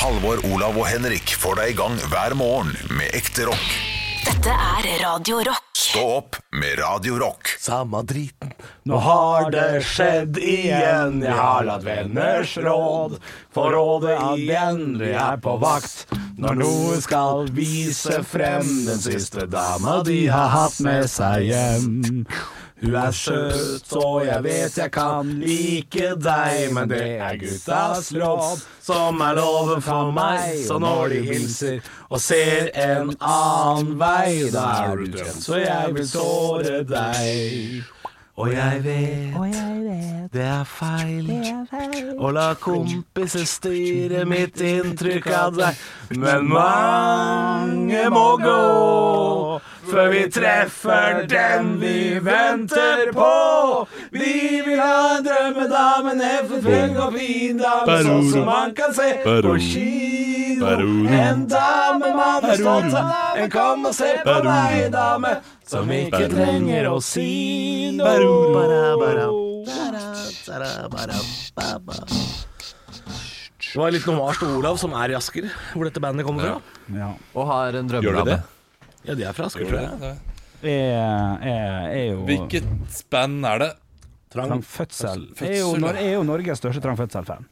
Halvor, Olav og Henrik får deg i gang hver morgen med ekte rock. Dette er Radio Rock. Stå opp med Radio Rock. Samme driten. Nå har det skjedd igjen. Jeg har latt venners råd få råde igjen. Vi er på vakt når noen skal vise frem den siste dama de har hatt med seg hjem. Hun er søt, og jeg vet jeg kan like deg, men det er guttas råd som er loven for meg. Så når de hilser og ser en annen vei, da er du dømt, så jeg vil såre deg. Og jeg vet, det er feil å la kompiser styre mitt inntrykk av deg. Men mange må gå før vi treffer den vi venter på. Vi vil ha en drømmedame, neffefugl og fin dame, sånn som man kan se på kino. En dame man er stolt av, kom og se på meg, dame, som ikke trenger å si noe. Det var litt hommage til Olav, som er i Asker, hvor dette bandet kommer fra. Ja. Og har en Gjør de drømmedame. det? Ja, de er fra Asker, tror jeg. Jeg, jeg er jo Hvilket band er det? Trang Fødsel. Jeg er jo, jeg er jo Norges største Trang Fødsel-fan.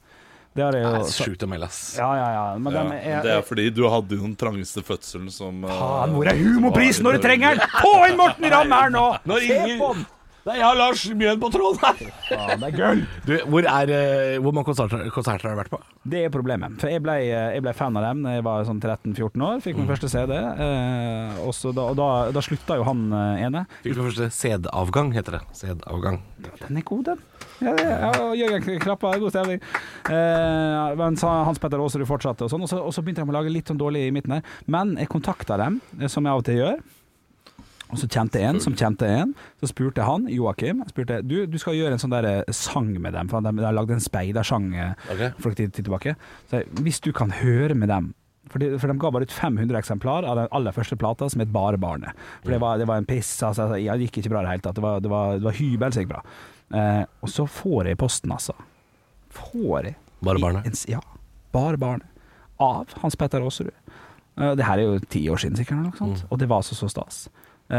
Det er jo sjukt å melde, ass. Ja, ja, ja. Men Ja, men er, det er fordi du hadde jo den trangeste fødselen som eh, Faen, hvor er humorprisen når du trenger den? Få inn Morten Ramm her nå! Nå Se på den! Nei, jeg har Lars Mjøen på tråden her! Faen, det er gøy. Du, hvor, er, eh, hvor mange konserter, konserter har du vært på? Det er problemet. For jeg ble, jeg ble fan av dem da jeg var sånn 13-14 år. Fikk min første CD. Eh, og så da, og da, da slutta jo han eh, ene. Fikk du første sædavgang, heter det. Sædavgang. Den er god, den. Ja, det, ja, Jørgen Klappa, god stemning. Eh, men Hans Petter Aasrud fortsatte, og sånn. Og så, og så begynte de å lage litt sånn dårlig i midten her. Men jeg kontakta dem, eh, som jeg av og til gjør. Og så kjente en som kjente en. Så spurte han, Joakim, spurte, du, du skal gjøre en sånn der eh, sang med dem. For de, har lagd en speidersang okay. for tid, tid tilbake. Så jeg, hvis du kan høre med dem for de, for de ga bare ut 500 eksemplar av den aller første plata, som het Bare barnet. For det var, det var en piss. Altså, det gikk ikke bra i det hele tatt. Det var, det var, det var hybel som gikk bra. Eh, og så får jeg i posten, altså. Får jeg Bare barnet. en ja. Bare barnet. Av Hans Petter Aasrud. Eh, det her er jo ti år siden, sikkert. sånt. Og det var altså så stas. Eh,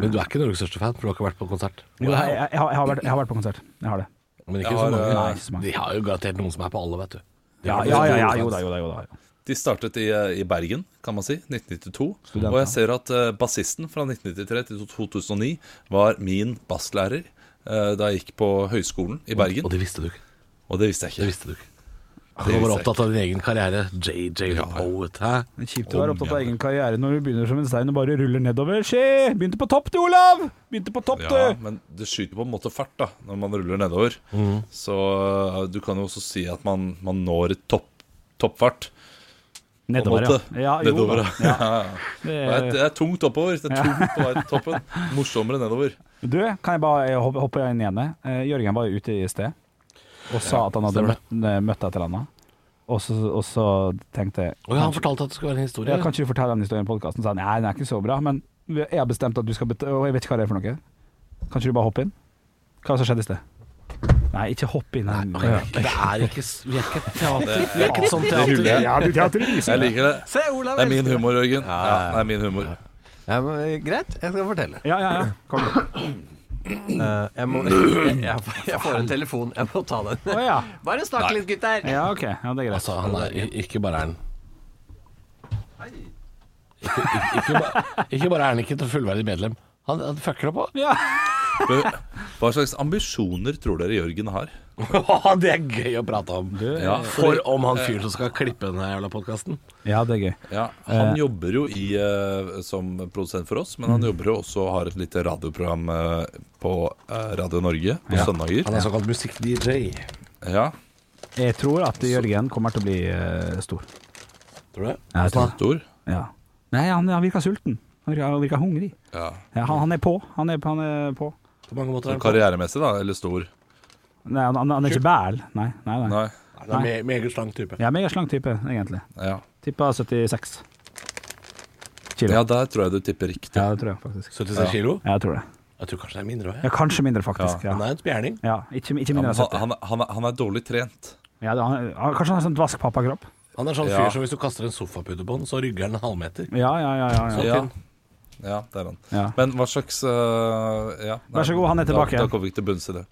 Men du er ikke Norges største fan, for du har ikke vært på konsert. jo, jeg, jeg, jeg, har, jeg, har vært, jeg har vært på konsert. Jeg har det. Men ikke har, så mange. eh, Nei, så mange. De har jo garantert noen som er på alle, vet du. Ja, ja, ja, ja, jo da, jo da. Jo da. De startet i, eh, i Bergen, kan man si, 1992. Studenter. Og jeg ser at uh, bassisten fra 1993 til 2009 var min basslærer da jeg gikk på høyskolen i Bergen. Og det visste du ikke. Og det visste jeg Det ikke. visste du ikke. Du var opptatt av din egen karriere. JJ Ja. Poet, hæ? Det kjipt å være opptatt av egen karriere når du begynner som en stein og bare ruller nedover. Skje! Begynte på topp, du, Olav! Begynte på topp, Ja, men det skyter på en måte fart da når man ruller nedover. Mm. Så eh, du kan jo også si at man, man når et topp, toppfart. Nedover, ja. ja jo, nedover, da. ja. Det Det, er, det er tungt oppover. Det er tungt på vei til toppen. Morsommere nedover. Du, kan jeg bare hoppe, inn igjen? Eh, Jørgen var jo ute i sted og sa at han hadde møtt, møtt et eller annet. Og så, og så tenkte jeg ja, han fortalte at det skulle være en historie. ja, Kan ikke du fortelle den historien i podkasten? Nei, den er ikke så bra, men jeg har bestemt at du skal betale Og jeg vet ikke hva det er for noe. Kan ikke du bare hoppe inn? Hva som skjedde i sted? Nei, ikke hopp inn. her. Nei, det er ikke Vi er ikke et teater. Vi er ikke et sånt Det teater. Ja, du teaterviser. Jeg liker det. Se, Olav Det er min humor, Jørgen. Ja, Ja, det er min humor. Ja, men, eh, greit, jeg skal fortelle. Ja, ja, ja. Kom. igjen Eh, jeg, må, jeg, jeg får en telefon, jeg må ta den. ja. Bare snakk litt, gutter. Ja, OK. Ja, det er greit. Altså, han er i- Ikke bare er han ikke, ikke, ikke, ikke bare er han ikke et fullverdig medlem, han, han fucker opp på. Ja. Hva slags ambisjoner tror dere Jørgen har? det er gøy å prate om. Ja, For om han fyren som skal klippe denne jævla podkasten. ja, det er gøy. Ja, Han jobber jo i, eh, som produsent for oss, men han jobber jo også og har et lite radioprogram eh, på eh, Radio Norge på søndager. Han er såkalt musikk-DJ. Ja, Jeg tror at Jørgen kommer til å bli eh, stor. Tror du det? Jeg tror det. stor. Ja. Nei, han, han virker sulten. Han virker, han virker hungrig. Ja. Ja, han, han er på. Han er, han er på. På mange måter. er. Karrieremessig, da, eller stor? Nei, han, han er ikke bæl. Nei, nei, nei. Nei. Det er me- meget slank type. Ja, meget megaslank type, egentlig. Ja. Tippa 76 kilo. ja, der tror jeg du tipper riktig. Ja, det tror jeg faktisk. 76 kilo? Ja, jeg tror det. Jeg tror kanskje det er mindre òg. Ja, kanskje mindre, faktisk. Ja, Han er en spjerning. ja ikke, ikke mindre ja, 70. han, han, han, er, han er dårlig trent. Ja, han, han, kanskje han har sånn dvask pappakropp? Han er sånn Ja. fyr som hvis du kaster en sofapute på han, så rygger han en halvmeter. Ja, ja, ja. ja, ja. Ja. ja, det er han. Ja. Men hva slags uh, ja, Vær så god, han er tilbake. Da, da kommer vi ikke til bunns i det.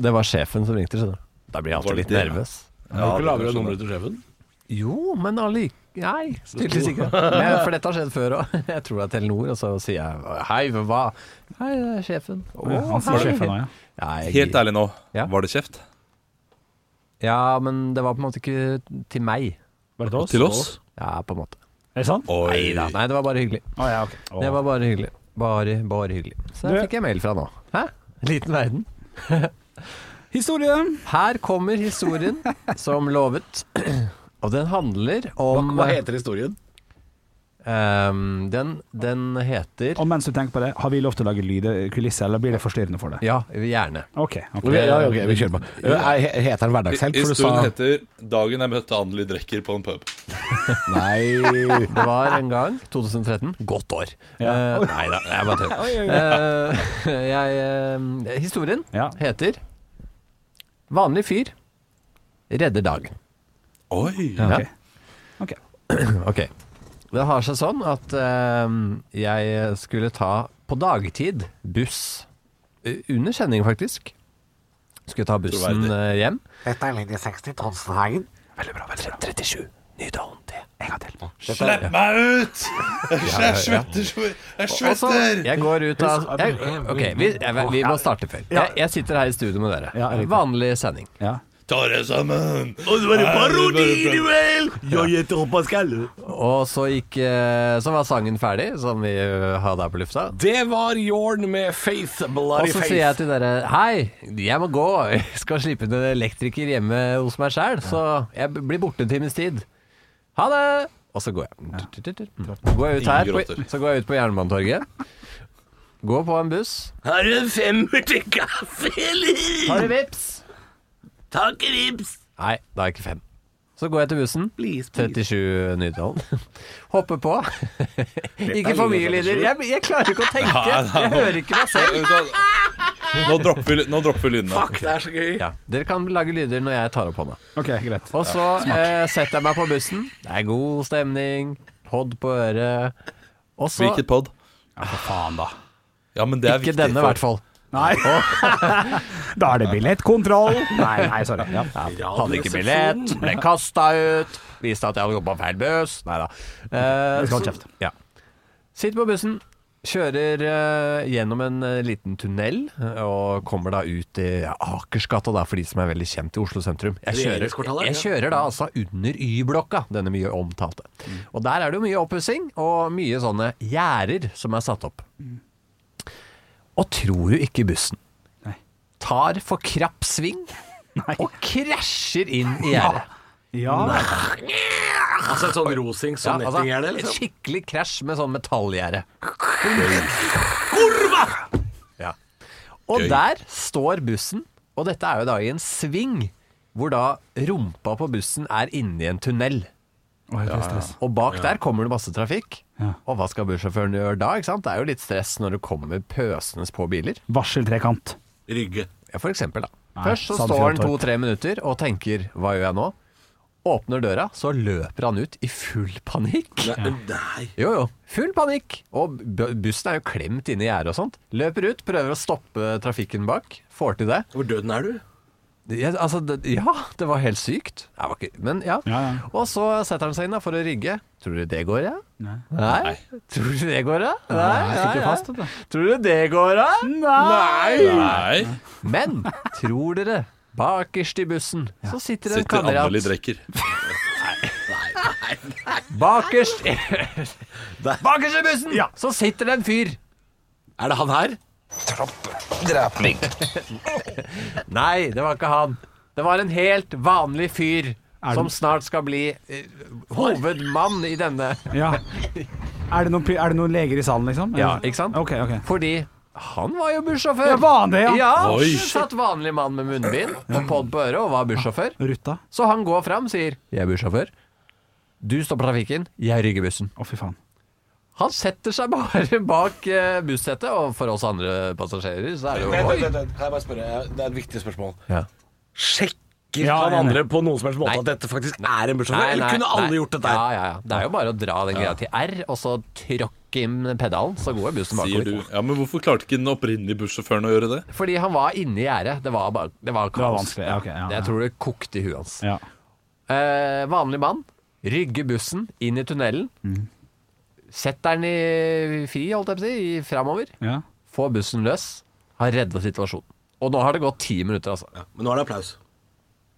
Det var sjefen som ringte, skjønner du. Da blir jeg alltid litt nervøs. Har har ikke det lavere nummer til sjefen. Jo, men allike... Nei, tydeligvis ikke. Men, for dette har skjedd før òg. Jeg tror det er Telenor, og så sier jeg hei, hva? Hei, det er sjefen. Å, han sier hei. sjefen ja. Nei, jeg- Helt ærlig nå, Ja. var det kjeft? Ja, men det var på en måte ikke til meg. Var det til oss? Til oss? Ja, på en måte. Er det sant? Oi. Nei da. Nei, det var bare hyggelig. Å ja, ok. Å. Det var bare hyggelig. Bare, bare hyggelig. Så Du- fikk jeg mail fra nå. Hæ? Liten verden. Historie. Her kommer historien, som lovet. Og den handler Hva, om hva heter historien? Ehm, den, den heter Og mens du tenker på det, har vi lov til å lage lydkulisse, eller blir det forstyrrende for deg? Ja, gjerne. Ok. okay. Ja, okay vi kjører på. Jeg Heter den Hverdagshelt? For du sa Historien heter 'Dagen jeg møtte Anneli Drecker på en pub'. Nei Det var en gang, 2013. Godt år. Ja. Uh, nei da, jeg bare tør. Uh. Eh, eh, historien Ja. heter 'Vanlig fyr redder dagen'. Oi! Ja, ok. Ja. Ok. Det har seg sånn at eh, jeg skulle ta på dagtid buss. Eh, Under sending, faktisk. Skulle ta bussen eh, hjem. Dette er linje 60 Tonsenhagen. Veldig bra. veldig bra 37 Nydalen T. En gang til. Slipp meg ut! Jeg svetter så Jeg Og så, svetter! jeg går ut av jeg, Ok, vi, jeg, vi må starte før. Jeg, jeg sitter her i studio med dere. Vanlig sending. Ja. Ta det sammen! Og så var det parodiduell! Jeg heter Pascal. Og så gikk eh, Så var sangen ferdig, som vi eh, hadde her på lufta. Det var Jorn med Faith, Og så sier jeg til dere Hei, jeg må gå. Jeg skal slippe en elektriker hjemme hos meg sjæl, så jeg blir borte en times tid. Ha det! Og så går jeg. Så går jeg ut her, så går jeg ut på Jernbanetorget. Går på en buss. Har du en femmer til kaffe, eller? Har du vips? Takk, vips! Nei, da er ikke fem. Så går jeg til bussen. Please, please. 37 Nydalen. Hopper på. ikke for mye lyder. Jeg, jeg klarer ikke å tenke. Jeg hører ikke meg selv. Nå dropper vi, nå dropper vi lydene. Fuck, det er så gøy. Ja, dere kan lage lyder når jeg tar opp hånda. Ok, greit. Og så eh, setter jeg meg på bussen. Det er god stemning. Pod på øret. Og så Hvilket pod? Ja, for faen, da. Ja, men det er Ikke viktig. denne, i hvert fall. Nei. da er det billettkontroll. Nei, nei, sorry. Ja. Hadde ikke billett, ble kasta ut. Viste at jeg hadde gått på feil buss. Nei da. Eh. Ja. Sitter på bussen, kjører eh, gjennom en eh, liten tunnel eh, og kommer da ut i ja, Akersgata, da, for de som er veldig kjent i Oslo sentrum. Jeg kjører, jeg kjører da altså under Y-blokka, denne mye omtalte. Og der er det jo mye oppussing og mye sånne gjerder som er satt opp. Og tror du ikke bussen Nei. tar for krapp sving og krasjer inn i gjerdet? Ja, Altså et sånn rosing Ja, netting altså, det. et liksom. skikkelig krasj med sånn metallgjerde. Ja. Og Gøy. der står bussen, og dette er jo da i en sving, hvor da rumpa på bussen er inni en tunnel. Oi, er. Og bak der kommer det masse trafikk. Ja. Og hva skal bussjåføren gjøre da? ikke sant? Det er jo litt stress når det kommer pøsende på biler. Varseltrekant. Rygge. Ja, for eksempel, da. Nei, Først så står han to-tre minutter og tenker 'hva gjør jeg nå'? Åpner døra, så løper han ut i full panikk. Nei, nei. Jo, jo. Full panikk. Og bussen er jo klemt inne i gjerdet og sånt. Løper ut, prøver å stoppe trafikken bak. Får til det. Hvor døden er du? Ja, altså, det, ja, det var helt sykt. Det var ikke, men ja. Ja, ja. Og så setter han seg inn da for å rigge. Tror du det går, ja? Nei. Nei. Tror du det går, ja? Nei, Nei, nei. fast. Tror du det går, ja? Nei. Nei. Men tror dere, bakerst i bussen, så sitter det en Sitter Anneli nei, nei, Bakerst Bakerst i bussen, så sitter det en fyr. Er det han her? Nei, det var ikke han. Det var en helt vanlig fyr Er som det- snart skal bli eh, hovedmann i denne. Ja. Er det, noen, pri- er det noen leger i salen, liksom? Ja, ikke sant? Ok, ok. Fordi han var jo bussjåfør. Ja, var han det, ja? Ja, Oi. satt vanlig mann med munnbind og pod på øret og var bussjåfør. Rutta? Så han går fram sier 'Jeg er bussjåfør'. Du stopper trafikken, jeg rygger bussen. Å, fy faen. Han setter seg bare bak eh, bussettet, og for oss andre passasjerer så er det jo Vent, vent, vent, Kan jeg bare spørre? Det er et viktig spørsmål. Ja. Sjekk sjekker Ja, han andre på noen som helst måte Nei. at dette faktisk er en bussjåfør? Eller nei, kunne alle nei. gjort dette Ja, ja, ja. Det er jo bare å dra den greia til R, og så tråkke inn pedalen, så går bussen Sier du. bakover. Ja, Men hvorfor klarte ikke den opprinnelige bussjåføren å gjøre det? Fordi han var inni gjerdet. Det var, bare, det var Det var vanskelig. Ja, okay, ja, Jeg tror det kokte i huet hans. Ja. Eh, vanlig mann. Rygge bussen inn i tunnelen. Mm. Setter den i fri, holdt jeg på å si, framover. Ja. Får bussen løs. Har redda situasjonen. Og nå har det gått ti minutter, altså. Men nå er det applaus.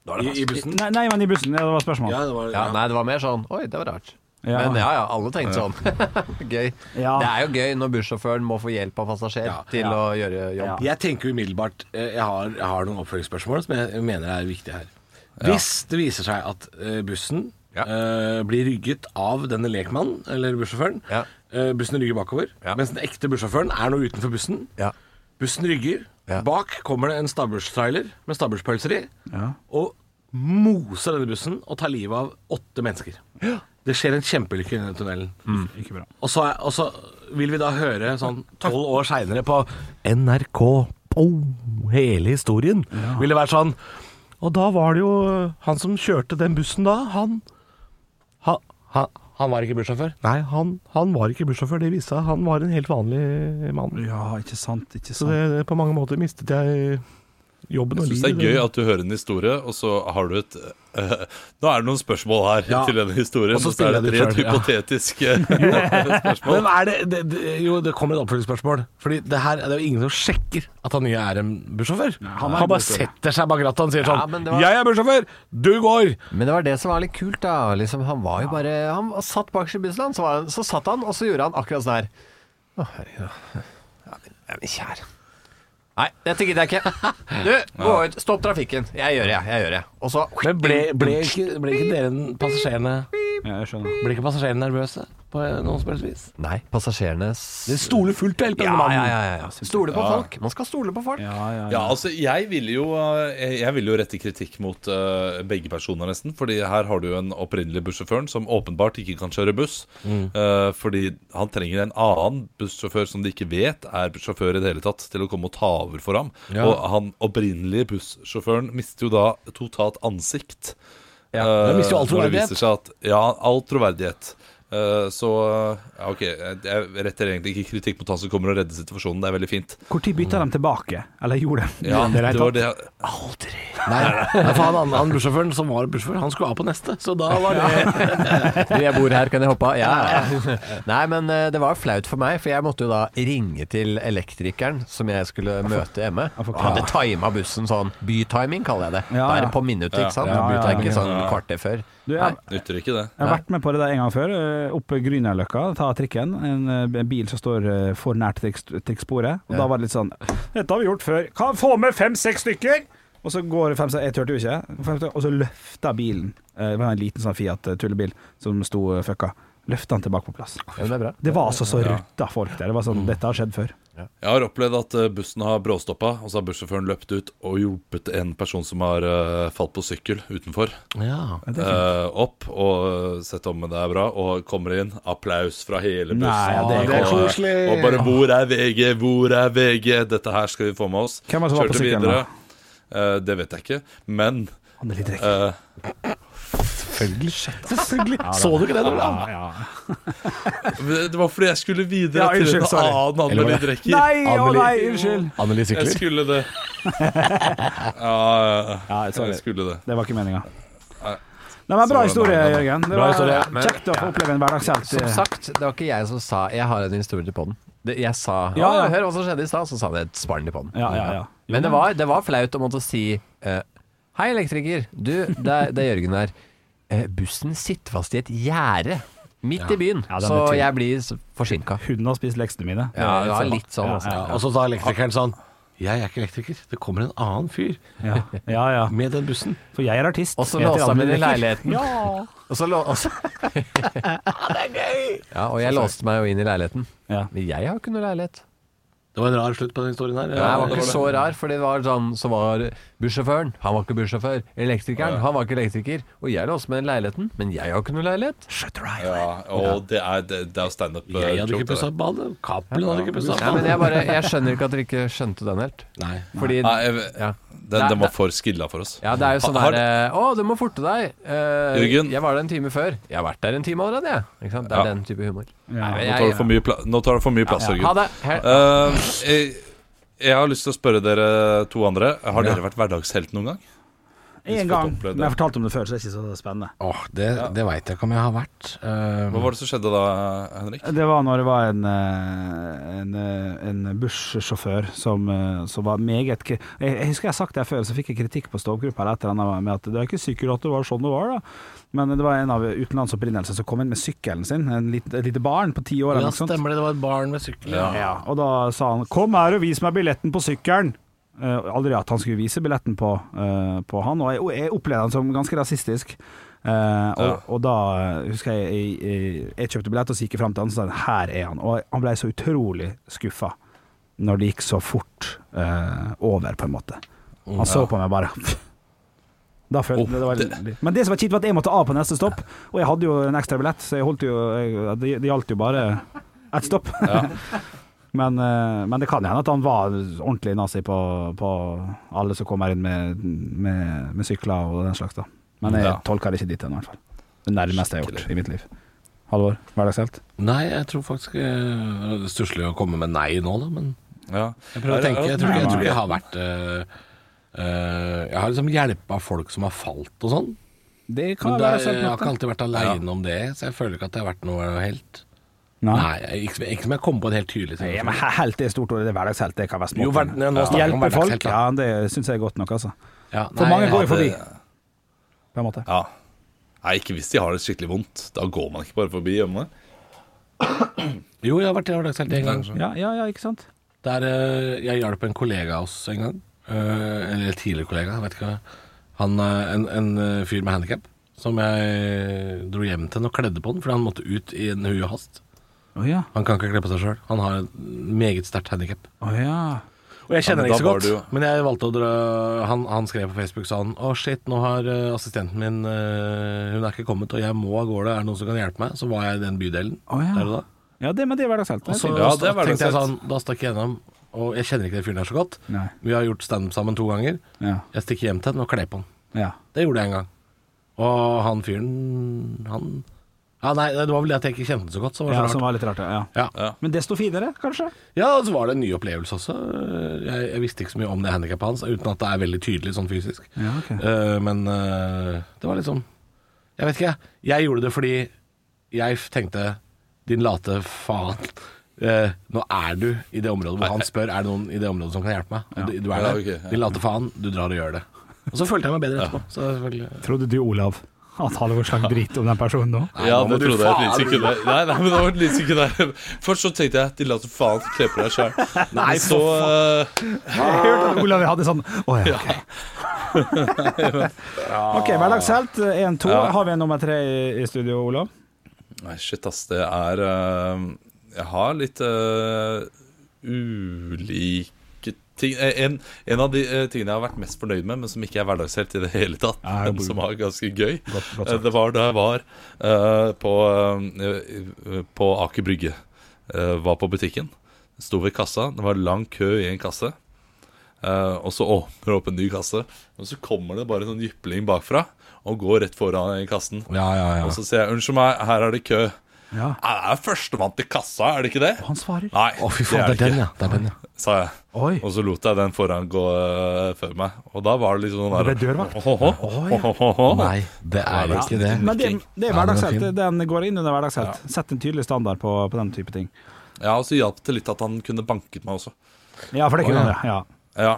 I, I bussen? Nei, nei, men i bussen. Ja, det var spørsmål. Ja, det var, Ja, ja. nei, det var mer sånn Oi, det var rart. Ja. Men ja, ja, alle tenkte sånn. gøy. Ja. Det er jo gøy når bussjåføren må få hjelp av passasjer Ja. til Ja. å gjøre jobb. Jeg tenker umiddelbart eh, jeg har, jeg har noen oppfølgingsspørsmål som jeg mener er viktige her. Hvis det viser seg at eh, bussen Ja. eh, blir rygget av denne lekmannen, eller bussjåføren Ja. eh, Bussen rygger bakover, Ja. mens den ekte bussjåføren er nå utenfor bussen. Ja. Bussen rygger. Ja. Bak kommer det en stabburstrailer med stabburspølser i. Ja. Og moser denne bussen og tar livet av åtte mennesker. Det skjer en kjempeulykke i denne tunnelen. Ikke bra. Og så, er, og så vil vi da høre sånn tolv år seinere på NRK på hele historien. Vil det være sånn Og da var det jo han som kjørte den bussen da, han Han, han, var ikke bussjåfør? Nei, han, han var ikke bussjåfør. Det viste seg. Han var en helt vanlig mann. Ja, ikke sant, ikke sant. Så det, på mange måter mistet jeg jobben og Jeg syns det er gøy at du hører en historie, og så har du et uh, Nå er det noen spørsmål her Ja. til denne historien, Og så så er det rent ja. hypotetisk eh, spørsmål. Men er det, det, det Jo, det kommer et oppfølgingsspørsmål. Fordi det her det er jo ingen som sjekker at han nye er en bussjåfør. han han, bare setter seg bak rattet og sier Ja, sånn var- 'Jeg er bussjåfør! Du går!' Men det var det som var litt kult, da. Liksom, han var jo bare Han satt satt seg i bussen, så, var så satt han, og så gjorde han akkurat sånn her. Å, herregud. Ja, men, ja, men kjære. Nei, dette gidder jeg ikke. Du, gå ut. Stopp trafikken. Jeg gjør det, jeg. jeg gjør det. Og så Men ble, ble, ikke, ble ikke dere passasjerene Ja, jeg skjønner. Ble ikke passasjerene nervøse på noen som helst vis? Nei, passasjerene Det stoler fullt og helt på ja, mannen. ja, ja, ja. Stole på folk. Man skal stole på folk. Ja, ja, ja. Ja, altså, jeg vil jo eh, Jeg vil jo rette kritikk mot uh, begge personer, nesten. Fordi her har du jo en opprinnelig bussjåføren som åpenbart ikke kan kjøre buss. eh, fordi han trenger en annen bussjåfør som de ikke vet er sjåfør i det hele tatt, til å komme og ta over for ham. Ja. Og han opprinnelige bussjåføren mister jo da totalt ansikt. Ja, det mister jo all Eh, troverdighet. at, ja, all troverdighet. Eh, så ja, ok, jeg retter egentlig ikke kritikk mot han som kommer og redder situasjonen. Det er veldig fint. Tid bytta de tilbake? Eller gjorde de Ja, det? de det var det? Aldri! Nei, nei, for han, han, han bussjåføren som var bussjåfør, han skulle av på neste. Så da var det Jeg bor her, kan jeg hoppe av? Ja. Nei, men eh, det var flaut for meg, for jeg måtte jo da ringe til elektrikeren som jeg skulle møte hjemme. Og hadde tima bussen sånn bytiming, kaller jeg det. Ja, Da er ja. det på minuttet, ikke sant? Ja, ja, ja, ikke sånn kvarter før. Du, jeg, nytter ikke det. jeg har vært med på det der en gang før. eh, Oppe Grünerløkka, ta trikken. En, eh, en bil som står eh, for nært trikk- trikksporet. Og da var det litt sånn Dette har vi gjort før. Kan få med fem-seks stykker! Og så går fem, jeg turte jo ikke, og så løfta bilen Det var en liten sånn Fiat tullebil som sto fucka. Løfta han tilbake på plass. Ja, det. Det var altså så rutta folk der. Det var sånn, Dette har skjedd før. Jeg har opplevd at eh, bussen har bråstoppa, og så har bussjåføren løpt ut og hjulpet en person som har eh, falt på sykkel utenfor, Ja. eh, opp og eh, sett om det er bra, og kommer inn. Applaus fra hele bussen. Nei, ja, det er og, koselig. og bare 'Hvor er VG? Hvor er VG?' Dette her skal vi få med oss. Hvem var det som var på sykkelen, videre. Eh, det vet jeg ikke, men Han er litt eh, Selvfølgelig. Så du ikke det, Olav? Ja, ja. det var fordi jeg skulle videre Ja, til en annen Anneli hva? Drecker. Nei, å oh, nei, unnskyld! Anneli Jeg skulle det. Ja, ja, Ja, jeg skulle det. Det var ikke meninga. Det var en Bra Så- historie, nei, nei, nei. Jørgen. Det Bra var historie. Men- kjekt å få oppleve en hverdagshelt. Som sagt, det var ikke jeg som sa Jeg har en historie til podden. Det, jeg sa Ja, ja. Hør hva som skjedde i stad, så sa det et sparn i podden. Ja, ja, ja. Men det var, det var flaut å måtte si uh, Hei, elektriker. Du, det er, det er Jørgen her. Eh, bussen sitter fast i et gjerde midt i byen, Ja, er så jeg blir forsinka. Hunden har spist leksene mine. Ja, det var litt sånn. Ja. Ja, og så sa elektrikeren sånn Jeg er ikke elektriker. Det kommer en annen fyr Ja, ja. ja. med den bussen. For jeg er artist. Og så låste han meg inn i leiligheten. Ja. Og så lå, og så, ja, og jeg låste meg jo inn i leiligheten. Ja. Men jeg har ikke noe leilighet. Det var en rar slutt på den historien her. Ja, den var ikke så rar, for det var sånn Så var Bussjåføren, han var ikke bussjåfør. Elektrikeren, han var ikke elektriker. Og jeg låste meg inn i leiligheten, men jeg har ikke noe leilighet. Ja, og det er, det, det er standup. eh, Jeg hadde ikke pussa opp badet. Cappelen hadde ikke pussa Nei, men jeg bare, jeg skjønner ikke at dere ikke skjønte den helt. Nei. Fordi Nei, jeg, ja. den, den var for skilla for oss. Ja, det er jo sånn her Å, du må forte deg. Uh, Jørgen? Jeg var der en time før. Jeg har vært der en time allerede, jeg. Ikke sant? Det er Ja. den type humor. Ja. Nei, Nå tar du for mye, pla tar for mye plass, Jørgen. Ha det. Her. Eh, jeg, har lyst til å spørre dere to andre. Har dere vært hverdagshelt noen gang? En gang. Men jeg har fortalt om det før, så det er ikke så spennende. Åh, det, det veit jeg ikke om jeg har vært. Uh, Hva var det som skjedde da, Henrik? Det var når det var en, eh, en, eh, en bussjåfør som, eh, som var meget jeg, jeg husker jeg har sagt det før, så fikk jeg kritikk på stovgruppa eller et eller annet med at det er ikke sikkert at det var sånn det var, da. Men det var en av utenlands opprinnelse som kom inn med sykkelen sin, en lite, et lite barn på ti år. ja, stemmer det. Det var et barn med sykkel. Ja. Ja, og da sa han 'kom her og vis meg billetten på sykkelen'. Eh, aldri at han skulle vise billetten på, eh, på han, og jeg, jeg opplevde han som ganske rasistisk. Uh, og, Ja. og da husker jeg jeg, jeg, jeg kjøpte billett og så gikk jeg fram til han og sa 'her er han'. Og han ble så utrolig skuffa når det gikk så fort uh, over, på en måte. Han så på meg bare da følte oh, det var litt. Men det som var kjipt, var at jeg måtte av på neste stopp, og jeg hadde jo en ekstra billett, så jeg holdt jo det, det gjaldt jo bare ett stopp. Men, eh, men det kan hende at han var ordentlig nazi på, på alle som kommer inn med, med, med sykler og den slags. da Men jeg Ja. tolker det ikke dit ennå, i hvert fall. Det nærmeste jeg har gjort i mitt liv. Halvor, hverdagshelt? Nei, jeg tror faktisk eh, Det er stusslig å komme med nei nå, da, men Ja. jeg prøver å tenke. Jeg tror ikke jeg, jeg, jeg har vært eh, eh, Jeg har liksom hjelpa folk som har falt og sånn. Det Men kan det, være sant jeg har ikke alltid vært aleine om det, så jeg føler ikke at jeg har vært noe helt Nei. Nei, ikke, ikke som jeg kom på et helt tydelig Nei, situasjon. men helt er stort ord. Det er hverdagshelt. Det kan være små småting. Hjelpe folk, ja, det syns jeg er godt nok, altså. Ja, For mange går jo forbi, på en måte. ja. Nei, ikke hvis de har det skikkelig vondt. Da går man ikke bare forbi. hjemme. Jo, jeg har vært i hverdagshelt en gang. Ja, ja, ja, ikke sant? Der eh, jeg hjalp en kollega av oss en gang. Eh, eller en tidligere kollega, vet ikke. Han, eh, en, en fyr med handikap som jeg dro hjem til og kledde på den, fordi han måtte ut i en hui og hast. Å ja. Han kan ikke kle på seg sjøl. Han har et meget sterkt handikap. Oh, ja. Og jeg kjenner Ja, ikke så godt, du... men jeg valgte å dra han, han skrev på Facebook sånn Å, shit, nå har eh, assistenten min eh, Hun er ikke kommet, og jeg må av gårde. Er det noen som kan hjelpe meg? Så var jeg i den bydelen oh, ja. der og da. Ja, det, men det er hverdagshelt. Og så Ja, det tenkte jeg sånn Da stakk jeg gjennom. Og jeg kjenner ikke den fyren der så godt. Nei. Vi har gjort standup sammen to ganger. Ja. Jeg stikker hjem til den og kler på den. ja. Det gjorde jeg en gang. Og han fyren, han Ja, nei, det var vel det at jeg ikke kjente den så godt. Så var det ja rart. som var litt rart, ja. Ja. Ja. Men desto finere, kanskje? ja, og så var det en ny opplevelse også. Jeg, jeg visste ikke så mye om det handikappet hans, uten at det er veldig tydelig sånn fysisk. Ja, ok. Eh, men eh, det var liksom Jeg vet ikke, jeg. Jeg gjorde det fordi jeg tenkte Din late faen. eh, nå er du i det området hvor han spør Er det noen i det området som kan hjelpe meg. Og du, du er Ja, der. ok, ja. Din late faen, du drar og gjør det. Og så følte jeg meg bedre etterpå. Så selvfølgelig Trodde du, Olav, at Halvor sang drit om den personen nå? Ja, det trodde jeg et faen- lite sekund der. Nei, nei, men det var et lite sekund der. Først så tenkte jeg de la så faen kle på deg sjøl. Nei, så eh, Jeg hørte at Olav hadde sånn Å ja, ok. ok, hverdagshelt 1-2. Ja. Har vi en nummer tre i, studio, Olav? Nei, shit, ass. Det er eh, Jeg har litt uh, ulike ting. Eh, En, en av de eh, tingene jeg har vært mest fornøyd med, men som ikke er hverdagshelt i det hele tatt, Ja, men som var ganske gøy, Godt- godt eh, det var da jeg var uh, på, uh, på Aker Brygge. Uh, var på butikken. Sto ved kassa. Det var lang kø i en kasse. Og så åpner det opp en ny kasse, og så kommer det bare en sånn jypling bakfra og går rett foran i kassen. Ja, ja, ja. Og så sier jeg 'unnskyld meg, her er det kø'. Ja. Jeg er førstemann til kassa, er det ikke det? Han svarer. Nei, Å, fy faen, det er den, ja. Det er den, ja. sa jeg. Oi. Og så lot jeg den foran gå øh, før meg. Og da var det liksom sånn Det ble der dørvakt. Nei, det er Ja, ikke det. Men det, det er Ja, den er hverdagshelt. Den går inn under hverdagshelt. Sett en tydelig standard på, på den type ting. Ja, og så hjalp det litt at han kunne banket meg også. Ja, for det kunne han, ja. Ja,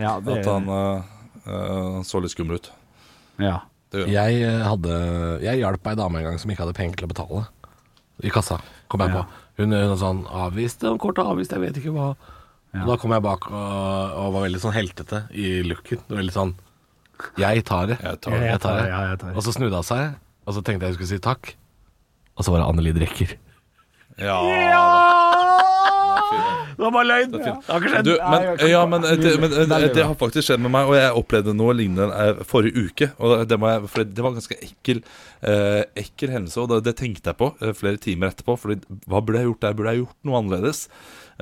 ja. det, At han uh, så litt skummel ut. ja. Det. Jeg eh, hadde Jeg hjalp ei dame en gang som ikke hadde penger til å betale. I kassa, kom jeg Ja. på. Hun, hun sånn avviste, og kortet avviste, jeg vet ikke hva. Ja. Og da kom jeg bak og, og var veldig sånn heltete i looken. Det var Veldig sånn Jeg tar det. Jeg tar det. Jeg tar det. Jeg tar det. Og så snudde hun seg, og så tenkte jeg jeg skulle si takk. Og så var det Anneli Drekker. Ja! Ja, Det var bare løgn. Det har ikke skjedd. Du, men, ja, men, eh, det, men eh, det har faktisk skjedd med meg, og jeg opplevde noe lignende eh, forrige uke. Og det, må jeg, for det var en ganske ekkel, eh, ekkel hendelse, og det, det tenkte jeg på flere timer etterpå. Fordi hva burde jeg gjort der? Burde jeg gjort noe annerledes?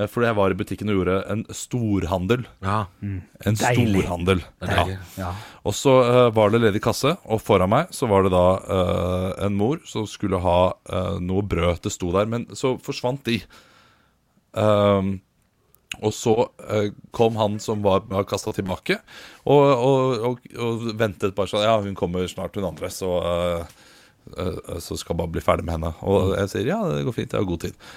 Fordi jeg var i butikken og gjorde en storhandel. Ja, En storhandel. det er deilig. Ja. Og så uh, var det ledig kasse, og foran meg så var det da uh, en mor som skulle ha uh, noe brød. Det sto der, men så forsvant de. Um, og så uh, kom han som var, var kasta tilbake, og, og, og, og ventet bare sånn Ja, hun kommer snart, hun andre, så eh, så skal bare bli ferdig med henne. Og jeg sier ja, det går fint, jeg har god tid.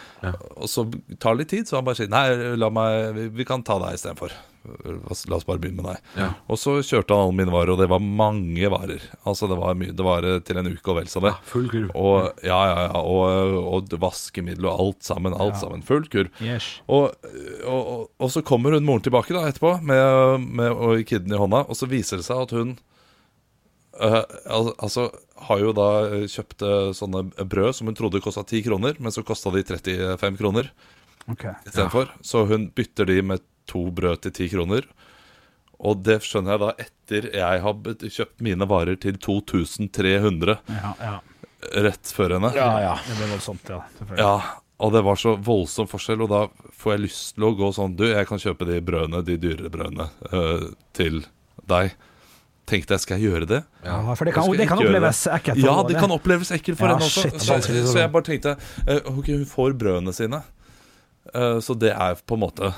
Og så tar det litt tid, så han bare sier nei, la meg, vi, kan ta deg istedenfor. La oss bare begynne med deg. Ja. Og så kjørte han alle mine varer, og det var mange varer. Altså Det var mye, det var eh, til en uke og vel så det. full kurv. Og, ja, ja, ja, og, og vaskemiddel og alt sammen. Alt sammen, Full kurv. Yes. Og, og, og, så kommer hun moren tilbake da etterpå med, med og kidden i hånda, og så viser det seg at hun al altså har jo da øh, kjøpt øh, sånne brød som hun trodde kosta 10 kroner, men så kosta de 35 kroner okay. istedenfor. Så hun bytter de med to brød til 10 kroner. Og det skjønner jeg da etter jeg har kjøpt mine varer til 2300 Ja, ja. rett før henne. Ja, ja. Det ble voldsomt, ja. Ja, og det var så voldsom forskjell, og da får jeg lyst til å gå sånn Du, jeg kan kjøpe de brødene, de dyrere brødene, øh, til deg. Tenkte jeg, skal jeg gjøre det? Ja, for det kan, det kan oppleves ekkelt. Ja, det kan oppleves ekkelt for Ja, henne også. shit, så, vanskelig, så jeg bare tenkte øh, Ok, hun får brødene sine. Øh, så det er på en måte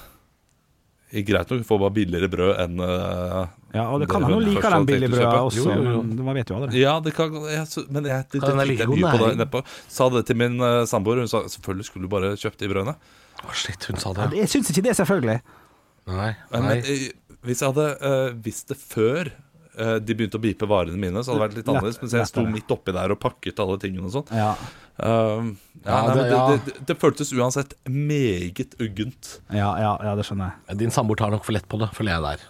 Greit nok, hun får bare billigere brød enn uh, Ja, og det kan det henne hun liker først den billige kjøpe. også, Jo, jo, jo. men man vet jo aldri. Ja, det kan jeg, så, Men jeg, det, det, det, jeg mye på det nedpå. Sa det til min uh, samboer. Hun sa selvfølgelig skulle du bare kjøpt de brødene. Å, shit, hun sa Ja, det. Jeg syns ikke det, selvfølgelig. Nei. Men, Nei. eh, hvis jeg hadde uh, visst det før eh, de begynte å bipe varene mine, så hadde det vært litt annerledes. Mens jeg sto midt oppi der og pakket alle tingene og sånn. Ja, Uh, ja, Ja, det- ja. det, det, det føltes uansett meget uggent. ja, ja, ja det skjønner jeg. Din samboer tar nok for lett på det, føler jeg der.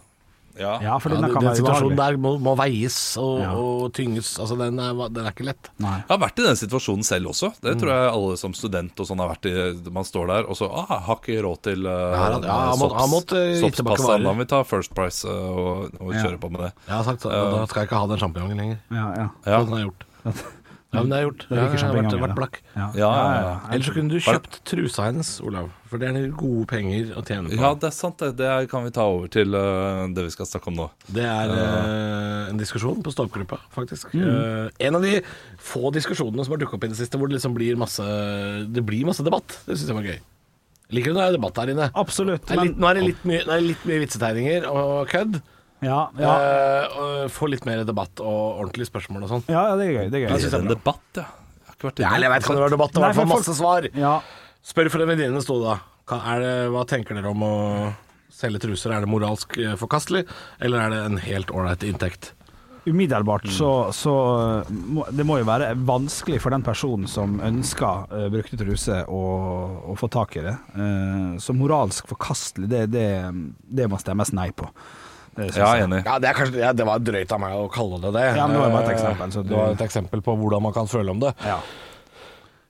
Ja. Ja, for Ja, den den situasjonen der må, må veies og, Ja. og tynges. Altså, den er, den er ikke lett. Nei. Jeg har vært i den situasjonen selv også. Det Mm. tror jeg alle som student og sånn har vært i. Man står der og så ah, har ikke råd til uh, Ja, ja, han må- måtte gi tilbake soppspasta. varer. Da må vi ta First Price uh, og, og Ja. kjøre på med det. Jeg har sagt uh, da skal jeg ikke ha den sjampinjongen lenger. Ja, ja. Ja. Sånn har jeg gjort. Ja, men det har jeg gjort. Det er Ja, ikke jeg har vært, vært blakk. Ja, Ja. Ellers så kunne du kjøpt trusa hennes, Olav. For det er gode penger å tjene på. Ja, det er sant. Det, det kan vi ta over til uh, det vi skal snakke om nå. Det er uh, en diskusjon på stålgruppa, faktisk. Eh, en av de få diskusjonene som har dukket opp i det siste, hvor det liksom blir masse Det blir masse debatt. Det syns jeg var gøy. Liker du når det er debatt her inne? Absolutt. Det er litt, Men, nå er det litt mye, er det litt mye vitsetegninger og kødd. Ja, ja. Eh, få litt mer debatt og ordentlige spørsmål og sånn. ja, ja, det er gøy. Det er Er gøy. det en debatt, ja? Jeg har ikke vært Ja, eller jeg vet ikke om det var debatt, det var i hvert fall for masse svar. Ja, Spør for en venninne sto da. Hva, er det, hva tenker dere om å selge truser? Er det moralsk eh, forkastelig, eller er det en helt ålreit inntekt? umiddelbart så, så må, Det må jo være vanskelig for den personen som ønsker eh, brukte truser, å, å få tak i det. Eh, så moralsk forkastelig, det, det, det må stemmes nei på. Det Ja, enig. Ja, det, er kanskje, ja, det var drøyt av meg å kalle det det. Ja, men det var bare et Eh, eksempel, så Det var et eksempel på hvordan man kan føle om det. Ja.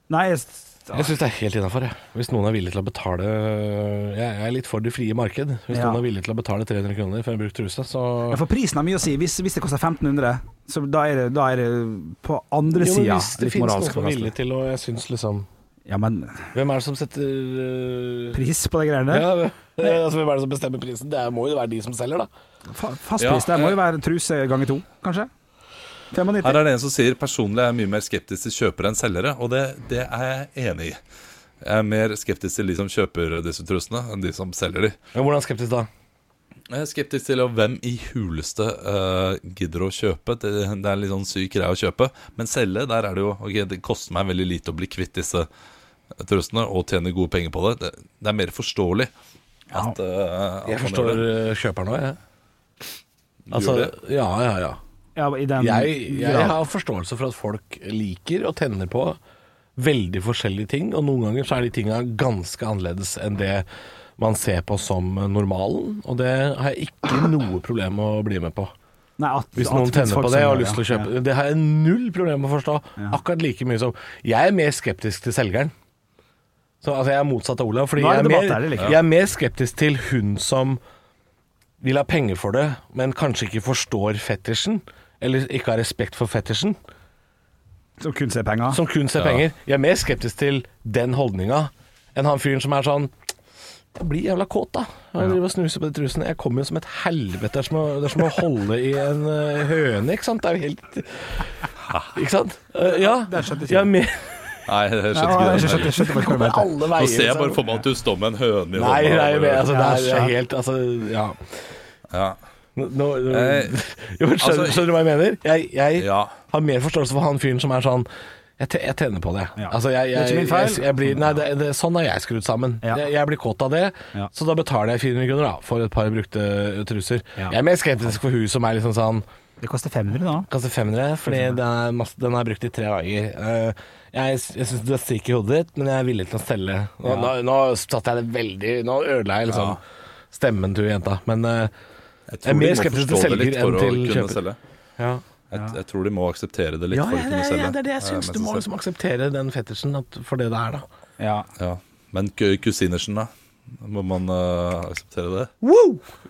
Nei, jeg, Jeg syns det er helt innafor. Hvis noen er villig til å betale Jeg er litt for det frie marked. Hvis Ja. noen er villig til å betale 300 kroner for en brukt truse, så Ja, for prisen har mye å si. Hvis, hvis det koster 1500, så da er det, da er det på andre sida Hvis det finnes noen som er villig til å Jeg syns liksom Ja, men Hvem er det som setter øh, pris på de greiene der? ja, det altså, Hvem er det som bestemmer prisen? Det er- må jo være de som selger, da. Fa- Fastpris det må jo være truse ganger to, kanskje? 95? Her er det en som sier personlig er jeg mye mer skeptisk til kjøpere enn selgere, og det, det er jeg enig i. Jeg er mer skeptisk til de som kjøper disse trusene, enn de som selger de. Ja, hvordan skeptisk da? Jeg er skeptisk til hvem i huleste uh, gidder å kjøpe. Det, det er litt sånn syk greie å kjøpe. Men selge, der er det jo Ok, det koster meg veldig lite å bli kvitt disse trusene og tjener gode penger på det. Det, det er mer forståelig at, eh, at Jeg forstår kjøperen òg, jeg. Altså, ja, ja, ja. Ja, i den Jeg, jeg har forståelse for at folk liker og tenner på veldig forskjellige ting, og noen ganger så er de tinga ganske annerledes enn det man ser på som normalen, og det har jeg ikke noe problem med å bli med på. Nei, at, Hvis noen tenner på det og har lyst til å ja. kjøpe Det har jeg null problem med å forstå. Ja. Akkurat like mye som Jeg er mer skeptisk til selgeren. Så altså, jeg er motsatt av Olav, fordi er jeg er, her, mer, jeg. er mer skeptisk til hun som vil ha penger for det, men kanskje ikke forstår fetisjen, eller ikke har respekt for fetisjen, Som kun ser penger. som kun ser penger. Jeg er mer skeptisk til den holdninga enn han fyren som er sånn jeg blir jævla kåt, da. Jeg driver og snuser på de trusene. Jeg kommer jo som et helvete. Det er som å, er som å holde i en eh, høne, ikke sant. Det er jo helt Ikke sant? Eh, ja. Jeg er mer Nei, jeg skjønte ikke jeg jeg Nå ser jeg bare liksom. for meg at du står med en høne i Nei, hånda. nei, men, altså, det er Ja, helt Altså, ja. ja. Nå, nå, Eh, jo, skjønner, altså- skjønner du hva jeg mener? Jeg, jeg ja. har mer forståelse for han fyren som er sånn jeg, te- jeg tjener på det. Ja. Altså, jeg, Det er ikke min feil. Jeg, jeg blir, nei, det, det, sånn er jeg skrudd sammen. Ja. Jeg, jeg blir kåt av det, Ja. så da betaler jeg 400 kroner da, for et par brukte truser. Ja. Jeg er mer skeptisk for hun som er liksom sånn Det koster 500 da. Koster 500, fordi den er, masse, den er brukt i tre dager. Eh, jeg jeg syns det stikker i hodet ditt, men jeg er villig til å selge. Nå, Ja. nå, nå satte jeg det veldig Nå ødela jeg liksom Ja. stemmen til jenta. Men eh, Jeg Jeg er tror mer skeptisk til selger enn til kjøper. ja. Jeg, jeg tror de må akseptere det litt Ja, for å kunne selge. ja, det er det jeg syns. Du må liksom akseptere den fetisjen for det det er, da. Ja. Ja. Men kusinersen, da? Må man uh, akseptere det?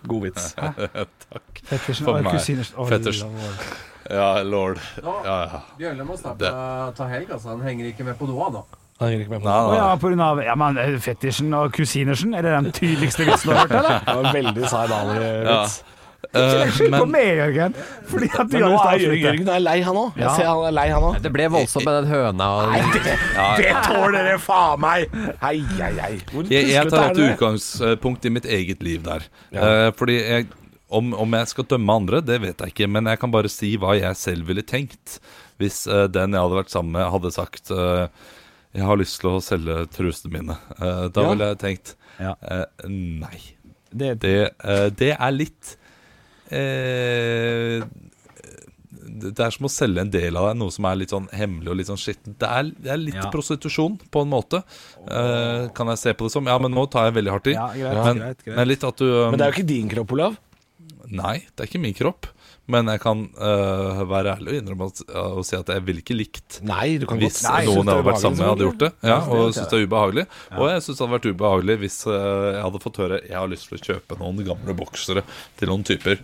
God vits. Takk. Fettersen For meg. kusiner. Å, Fetters. lord. Ja, lord. Ja, ja. Bjørle må snart ta helg, altså. Han henger ikke med på noe nå. Han henger ikke med på Nei, nei. ja, på grunn av ja, men, eh, og kusinersen? Er det den tydeligste vitsen du har hørt, eller? Det var en veldig Zaid Ali-vits. Eh, Skyld på meg, Jørgen! Fordi at du har lyst er til å Jørgen, avslutte. Jørgen er lei, han òg. Jeg ser han er lei, han òg. Det ble voldsomt med den høna. Og... Det tåler dere faen meg! Hei, hei, hei. Jeg, jeg tar et utgangspunkt i mitt eget liv der. Ja. Eh, fordi jeg, om, om jeg skal dømme andre, det vet jeg ikke. Men jeg kan bare si hva jeg selv ville tenkt hvis eh, den jeg hadde vært sammen med, hadde sagt eh, jeg har lyst til å selge trusene mine. Eh, da Ja. ville jeg tenkt Ja. eh, nei. Det, Det, eh, det er litt eh, det er som å selge en del av deg, noe som er litt sånn hemmelig og litt sånn skittent. Det, er- det er litt Ja. prostitusjon, på en måte. Eh, kan jeg se på det som. Ja, men nå tar jeg veldig hardt i. ja, greit, men, greit, greit. men litt at du um, Men det er jo ikke din kropp, Olav. Nei, det er ikke min kropp. Men jeg kan uh, være ærlig og innrømme at, og si at jeg ville ikke likt Nei, du kan hvis godt Nei, noen jeg hadde vært sammen med, hadde gjort det. Ja, og syns det er ubehagelig. Og jeg syns det hadde vært ubehagelig hvis uh, jeg hadde fått høre Jeg har lyst til å kjøpe noen gamle boksere til noen typer.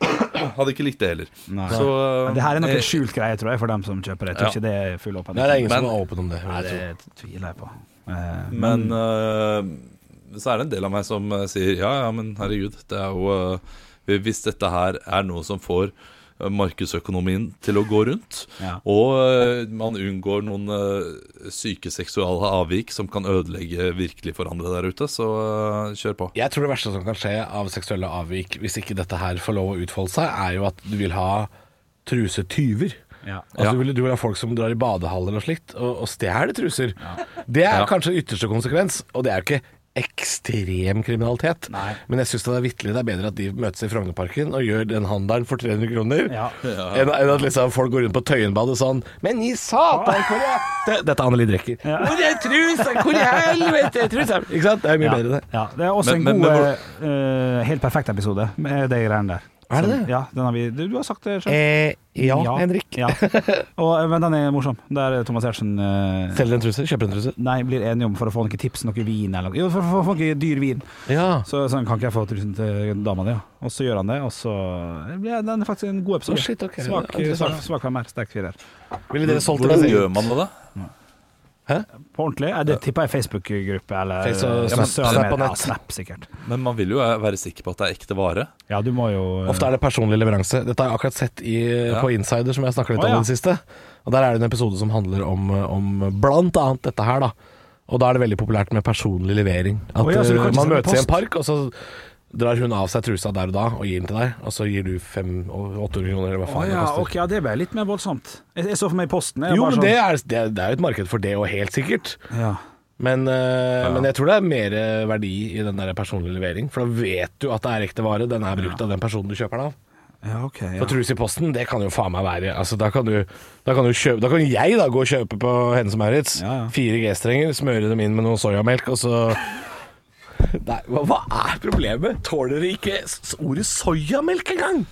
Hadde ikke likt det heller. Nei. Så, Men det her er nok eh, en skjult greie, tror jeg, for dem som kjøper det. Jeg tror Ja. ikke det er full åpenhet. Nei, det er ingen Men- som er åpen om det. Nei, det tviler jeg på. Eh, Men eh, så er det en del av meg som eh, sier ja, ja, men herregud, det er jo eh, Hvis dette her er noe som får eh, markedsøkonomien til å gå rundt, Ja. og eh, man unngår noen eh, syke seksuale avvik som kan ødelegge virkelig for andre der ute, så kjør på. Jeg tror det verste som kan skje av seksuelle avvik, hvis ikke dette her får lov å utfolde seg, er jo at du vil ha trusetyver. ja. Altså, du, vil, du vil ha folk som drar i badehaller og slikt, og, og stjeler truser. Det er Ja. kanskje ytterste konsekvens, og det er jo ikke ekstrem kriminalitet. Nei. Men jeg syns det er vitterlig det er bedre at de møtes i Frognerparken og gjør den handelen for 300 kroner, Ja. enn, enn at liksom folk går rundt på Tøyenbadet sånn Men i satan, hvor er det, Dette er Anneli Drecker. Hvor er trusa? Hvor i helvete er trusa? Ikke sant? Det er mye Ja. bedre, det. Ja, det er også Men- en god, men eh, helt perfekt episode med de greiene der. Er det det? Ja, den har vi, du, du har sagt det sjøl. Eh, ja, Henrik. Ja. Og, men den er morsom. Der Thomas Giertsen eh, Selger en truse, kjøper en truse. Nei, blir enige om for å få noen tips, noe vin eller noe. Jo, for å få noe dyr vin. Ja. Så sånn kan ikke jeg få trusen til dama di, ja. Og så gjør han det, og så blir den er faktisk en god episode. Oh, shit, okay. Svak, svak, svak femmer, sterk firer. Ville dere solgt Hvordan gjør man det, da? På ordentlig? Det tipper jeg Facebook-gruppe eller Face ja, sosiale medier. Ja. Snap, sikkert. Men man vil jo eh, være sikker på at det er ekte vare. Ja, du må jo Ofte er det personlig leveranse. Dette har jeg akkurat sett i, Ja. på Insider, som jeg snakket litt oh, om ja. i det siste. Og Der er det en episode som handler om, om blant annet dette her, da. Og da er det veldig populært med personlig levering. At oh, ja, eh, man møtes i en park, og så drar hun av seg trusa der og da og gir den til deg. Og så gir du 500 800 kroner, eller hva faen oh, ja, det koster. Okay, ja, det ble litt mer voldsomt. Jeg, jeg så for meg Posten. Jo, men sånn- det er, det, er, det er jo et marked for det òg, helt sikkert. ja. Men, eh, men jeg tror det er mer eh, verdi i den der personlige levering. For da vet du at det er ekte vare. Den er brukt av den personen du kjøper den av. ja, ok. Ja. For trus i posten, det kan jo faen meg være Altså, da kan du Da kan, du kjøpe, da kan jeg da gå og kjøpe på Hennes og Maurits Ja, ja. fire G-strenger, smøre dem inn med noe soyamelk, og så Nei, hva, hva er problemet? Tåler dere ikke ordet soyamelk engang?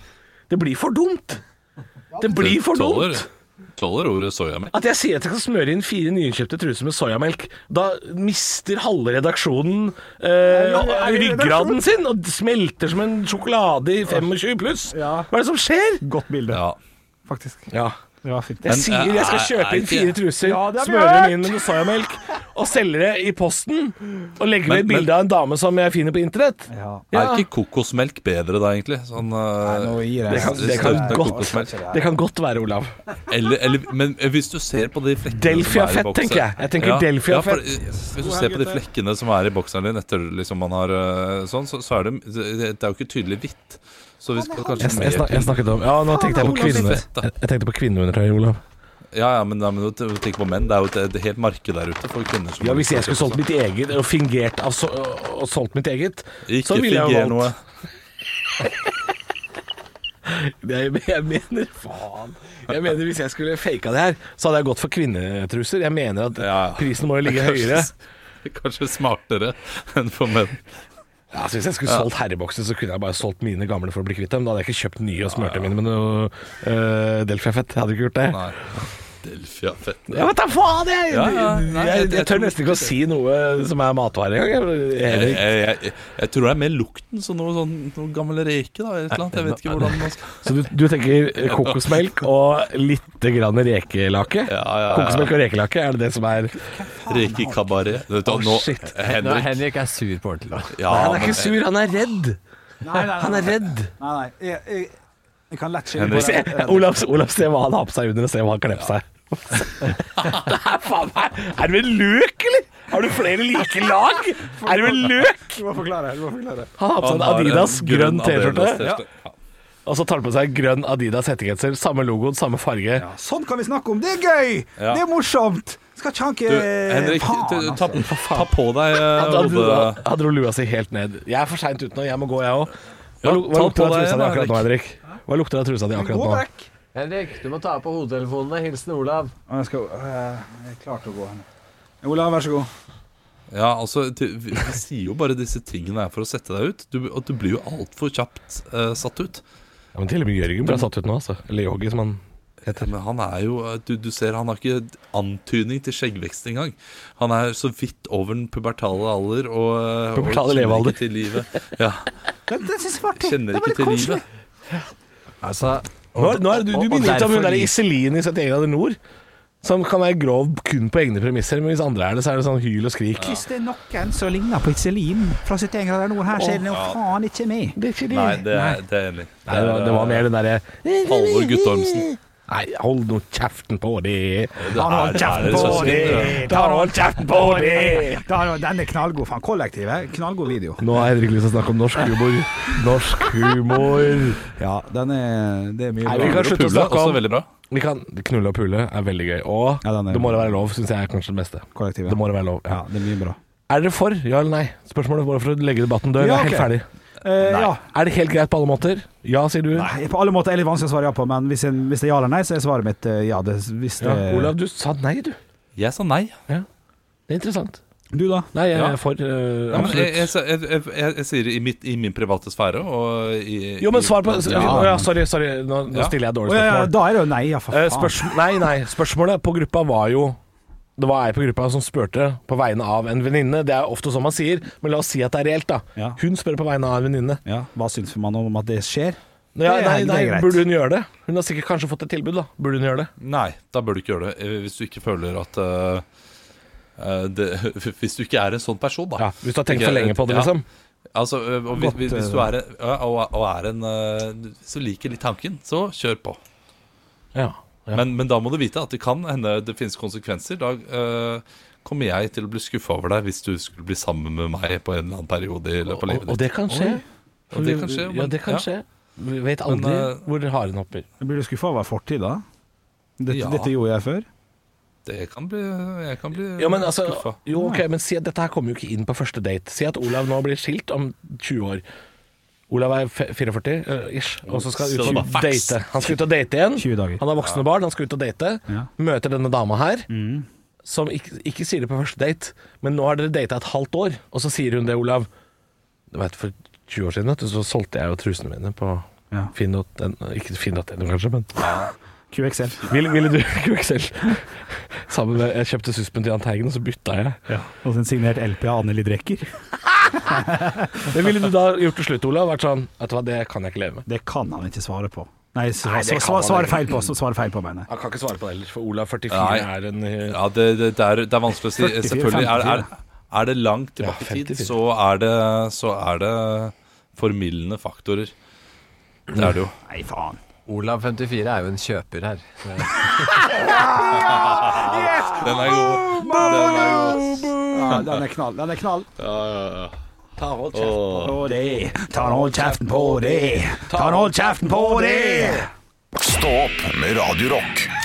Det blir for dumt. Det blir for Tåler- dumt. tåler ordet soyamelk. At jeg sier at jeg skal smøre inn fire nyinnkjøpte truser med soyamelk, da mister halve redaksjonen eh, ryggraden sin og smelter som en sjokolade i 25 pluss. Ja. Hva er det som skjer? Godt bilde, Ja. faktisk. Ja. Det var fint. Jeg sier jeg skal er- kjøpe inn fire truser, Ja, det smøre dem inn med soyamelk og selge det i posten. Og legge ved et bilde av en dame som jeg finner på internett. Ja. Ja. Er ikke kokosmelk bedre da, egentlig? Sånn, Nei, uh, gir jeg Det kan, det kan godt. Det kan godt være, Olav. eller, eller, men hvis du ser på de flekkene Delfia som er i fett, boksen- tenker jeg. Jeg tenker Delfia ja, for, fett. eh, Hvis du ser på de flekkene som er i bokseren din etter liksom man har eh, sånn, så, så er det Det er jo ikke tydelig hvitt. Så vi skal kanskje Jeg, jeg, snak, jeg snakket om Ja, nå tenkte jeg på kvinne... Jeg, jeg tenkte på kvinneundertøy, Olav. Ja, ja, men, ja, men tenk på menn. Det er jo et, et helt marked der ute for kvinner som Ja, Hvis jeg skulle solgt mitt eget og fingert av så, og solgt mitt eget Ikke så ville jeg jo valgt- noe. Jeg, jeg mener Faen. Jeg mener Hvis jeg skulle faka det her, så hadde jeg gått for kvinnetruser. Jeg mener at Ja. prisen må jo ligge høyere. Kanskje smartere enn for menn. Ja, altså Hvis jeg skulle solgt herrebokser, så kunne jeg bare solgt mine gamle for å bli kvitt dem. Da hadde jeg ikke kjøpt nye og smurt mine med noe uh, Delfia-fett. Jeg hadde ikke gjort det. Nei. Delfia fett. Ja, vet da faen! Jeg, Ja, ja, nei, jeg, jeg- jeg, jeg tør nesten ikke å si noe som er matvare engang. jeg. Jeg, jeg, jeg, jeg tror det er mer lukten, så noe sånn noe gammel reke, da. Eller et eller annet. Jeg vet ikke hvordan man skal Så du, du tenker kokosmelk og litt grann rekelake? Ja, ja, ja. Kokosmelk og rekelake, er det det som er Rekekabaret. Å, nå, shit. Nå, Henrik Henrik er sur på ordentlig. nå. ja, Nei, Han er ikke sur, han er redd. Nei, nei, Han er redd. Nei, nei. Jeg kan lett skille på Olav, Olav, se hva han har på seg under, og se hva han kler på seg. det er faen meg Er du vel løk, eller? Har du flere like lag? Er du vel løk? Du må forklare. Du må forklare. Han har på seg en en Adidas grønn T-skjorte, Ja. og så tar han på seg grønn Adidas hettegenser. Samme logoen, samme farge. Sånn kan vi snakke om. Det er gøy! Ja. Det er morsomt! Skal ikke han Du, ikke Henrik, Faen, altså. ta, ta på deg eh, hodet... han dro lua si helt ned. Jeg er for seint ute nå, jeg må gå, jeg òg. Ja, Hva, lu- hva ta lukter på av deg trusa di akkurat nå, Henrik? Hva lukter det av trusa di akkurat nå? vekk. Henrik, du må ta på hodetelefonene. Hilsen Olav. Jeg, skal, eh, jeg er klar til å gå. Olav, vær så god. Ja, altså, du, vi vi sier jo bare disse tingene her for å sette deg ut. Du, og du blir jo altfor kjapt uh, satt ut. Ja, men Til og med Jørgen ble satt ut nå, altså. Eller Yogi, som han heter. Men han er jo du, du ser, han har ikke antydning til skjeggvekst engang. Han er så vidt over den pubertale alder og, pubertale og kjenner levealder. ikke til livet. Ja, Det, det synes jeg var artig. kjenner Det var ikke litt til koselig. livet. Altså, Nå, er- nå er du, du begynner å ta hun der Iselin i 71 grader nord. Som kan være grov kun på egne premisser, men hvis andre er det, så er det sånn hyl og skrik. Hvis det er noen som ligner på Iselin fra 71 grader nord her, så er det jo faen ikke meg. Det er ikke det. Nei, det er, det er det, var, det var mer den derre Halvor Guttormsen. Nei, hold nå kjeften på det. Ta nå kjeften på det. Ta nå kjeften på det! Den er knallgod. Faen, kollektivet. Knallgod video. Nå har Henrik lyst til å snakke om norsk humor. Norsk humor. Ja, den er Det er mye Nei, bra. vi kan slutte å snakke om veldig bra. Vi kan Knulle og pule er veldig gøy. Og Ja, er- det må det være lov, syns jeg er kanskje det beste. Kollektivet. Det må det være lov. Ja, Ja. det er mye bra. Er dere for, ja eller nei? Spørsmålet bare for å legge debatten død. Ja, Jeg er helt ferdig. Eh, ja. Er det helt greit på alle måter? Ja, sier du. Nei, på alle måter er det litt vanskelig å svare ja på, men hvis, en, hvis det er ja eller nei, så er svaret mitt eh, ja. Det, hvis det, Ja, Olav, du sa nei, du. Jeg sa nei. Det er interessant. Du, da? Nei, jeg Ja. er for uh, Ja, men jeg, absolutt. jeg, jeg, jeg, jeg sier det i, mitt, i min private sfære og i, Jo, men svar på ja, ja, Sorry, sorry. Nå, nå Ja. stiller jeg dårlig ja, ja, spørsmål. da er det jo nei, ja, for faen. spørsmål, nei, nei. Spørsmålet på gruppa var jo Det var ei på gruppa som spurte på vegne av en venninne. Det er ofte sånn man sier, men la oss si at det er reelt, da. Ja. Hun spør på vegne av en venninne. Ja, hva syns man om at det skjer? Ja, Det er- nei, nei, burde hun gjøre det? Hun har sikkert kanskje fått et tilbud, da. Burde hun gjøre det? Nei, da burde du ikke gjøre det. Eh, Hvis du ikke føler at eh, eh, det, Hvis du ikke er en sånn person, da. Ja, Hvis du har tenkt Ikke- for lenge på det, ja. liksom. Altså, og hvis, Godt, hvis, hvis du er en, og, og er en uh, Hvis du liker litt tanken, så kjør på. Ja. Men, men da må du vite at det kan hende det finnes konsekvenser. Da eh, kommer jeg til å bli skuffa over deg hvis du skulle bli sammen med meg på en eller annen periode i løpet av livet livet og det kan skje. Og det kan skje, ja, det kan ja. skje. Vi vet aldri Men, uh, hvor haren hopper. Blir du skuffa over fortida? Dette, Ja. dette gjorde jeg før. Det kan bli Jeg kan bli Ja, men altså, skuffa. jo, ok, men si at dette her kommer jo ikke inn på første date. Si at Olav nå blir skilt om 20 år. Olav er 44, uh, ish, og så skal han ut og date. Han skal ut og date igjen. Han har voksne barn, han skal ut og date. Ja. Møter denne dama her, Mm. som ikke, ikke sier det på første date, men nå har dere data et halvt år, og så sier hun det, Olav. Du veit, For 20 år siden vet du, så solgte jeg jo trusene mine på Ja. Finn.no. Ikke Finn.no, kanskje, men QXL. Ville, ville du QXL sammen med Jeg kjøpte suspen til Jahn Teigen, og så bytta jeg. Og så en signert LP av Anneli Drecker. Men ville du da gjort til slutt, Olav? Vært sånn Vet du hva, det kan jeg ikke leve med. Det kan han ikke svare på. Nei, det han svare ikke. feil på, svar feil på, mener jeg. Han kan ikke svare på det heller, for Olav 44 Nei. er en eh, Ja, det, det, det, er, det er vanskelig å si. 44, Selvfølgelig er, er, er det langt tilbake Ja, tid, så er det, så er det formildende faktorer. Det er det jo. Nei, faen. Olav 54 er jo en kjøper her. Den er god. Den er god. Ja, den er knall. Den er knall. Ta hold kjeften På det. Ta nå kjeften på det. Ta nå kjeften på det. Stå opp med Radio Rock.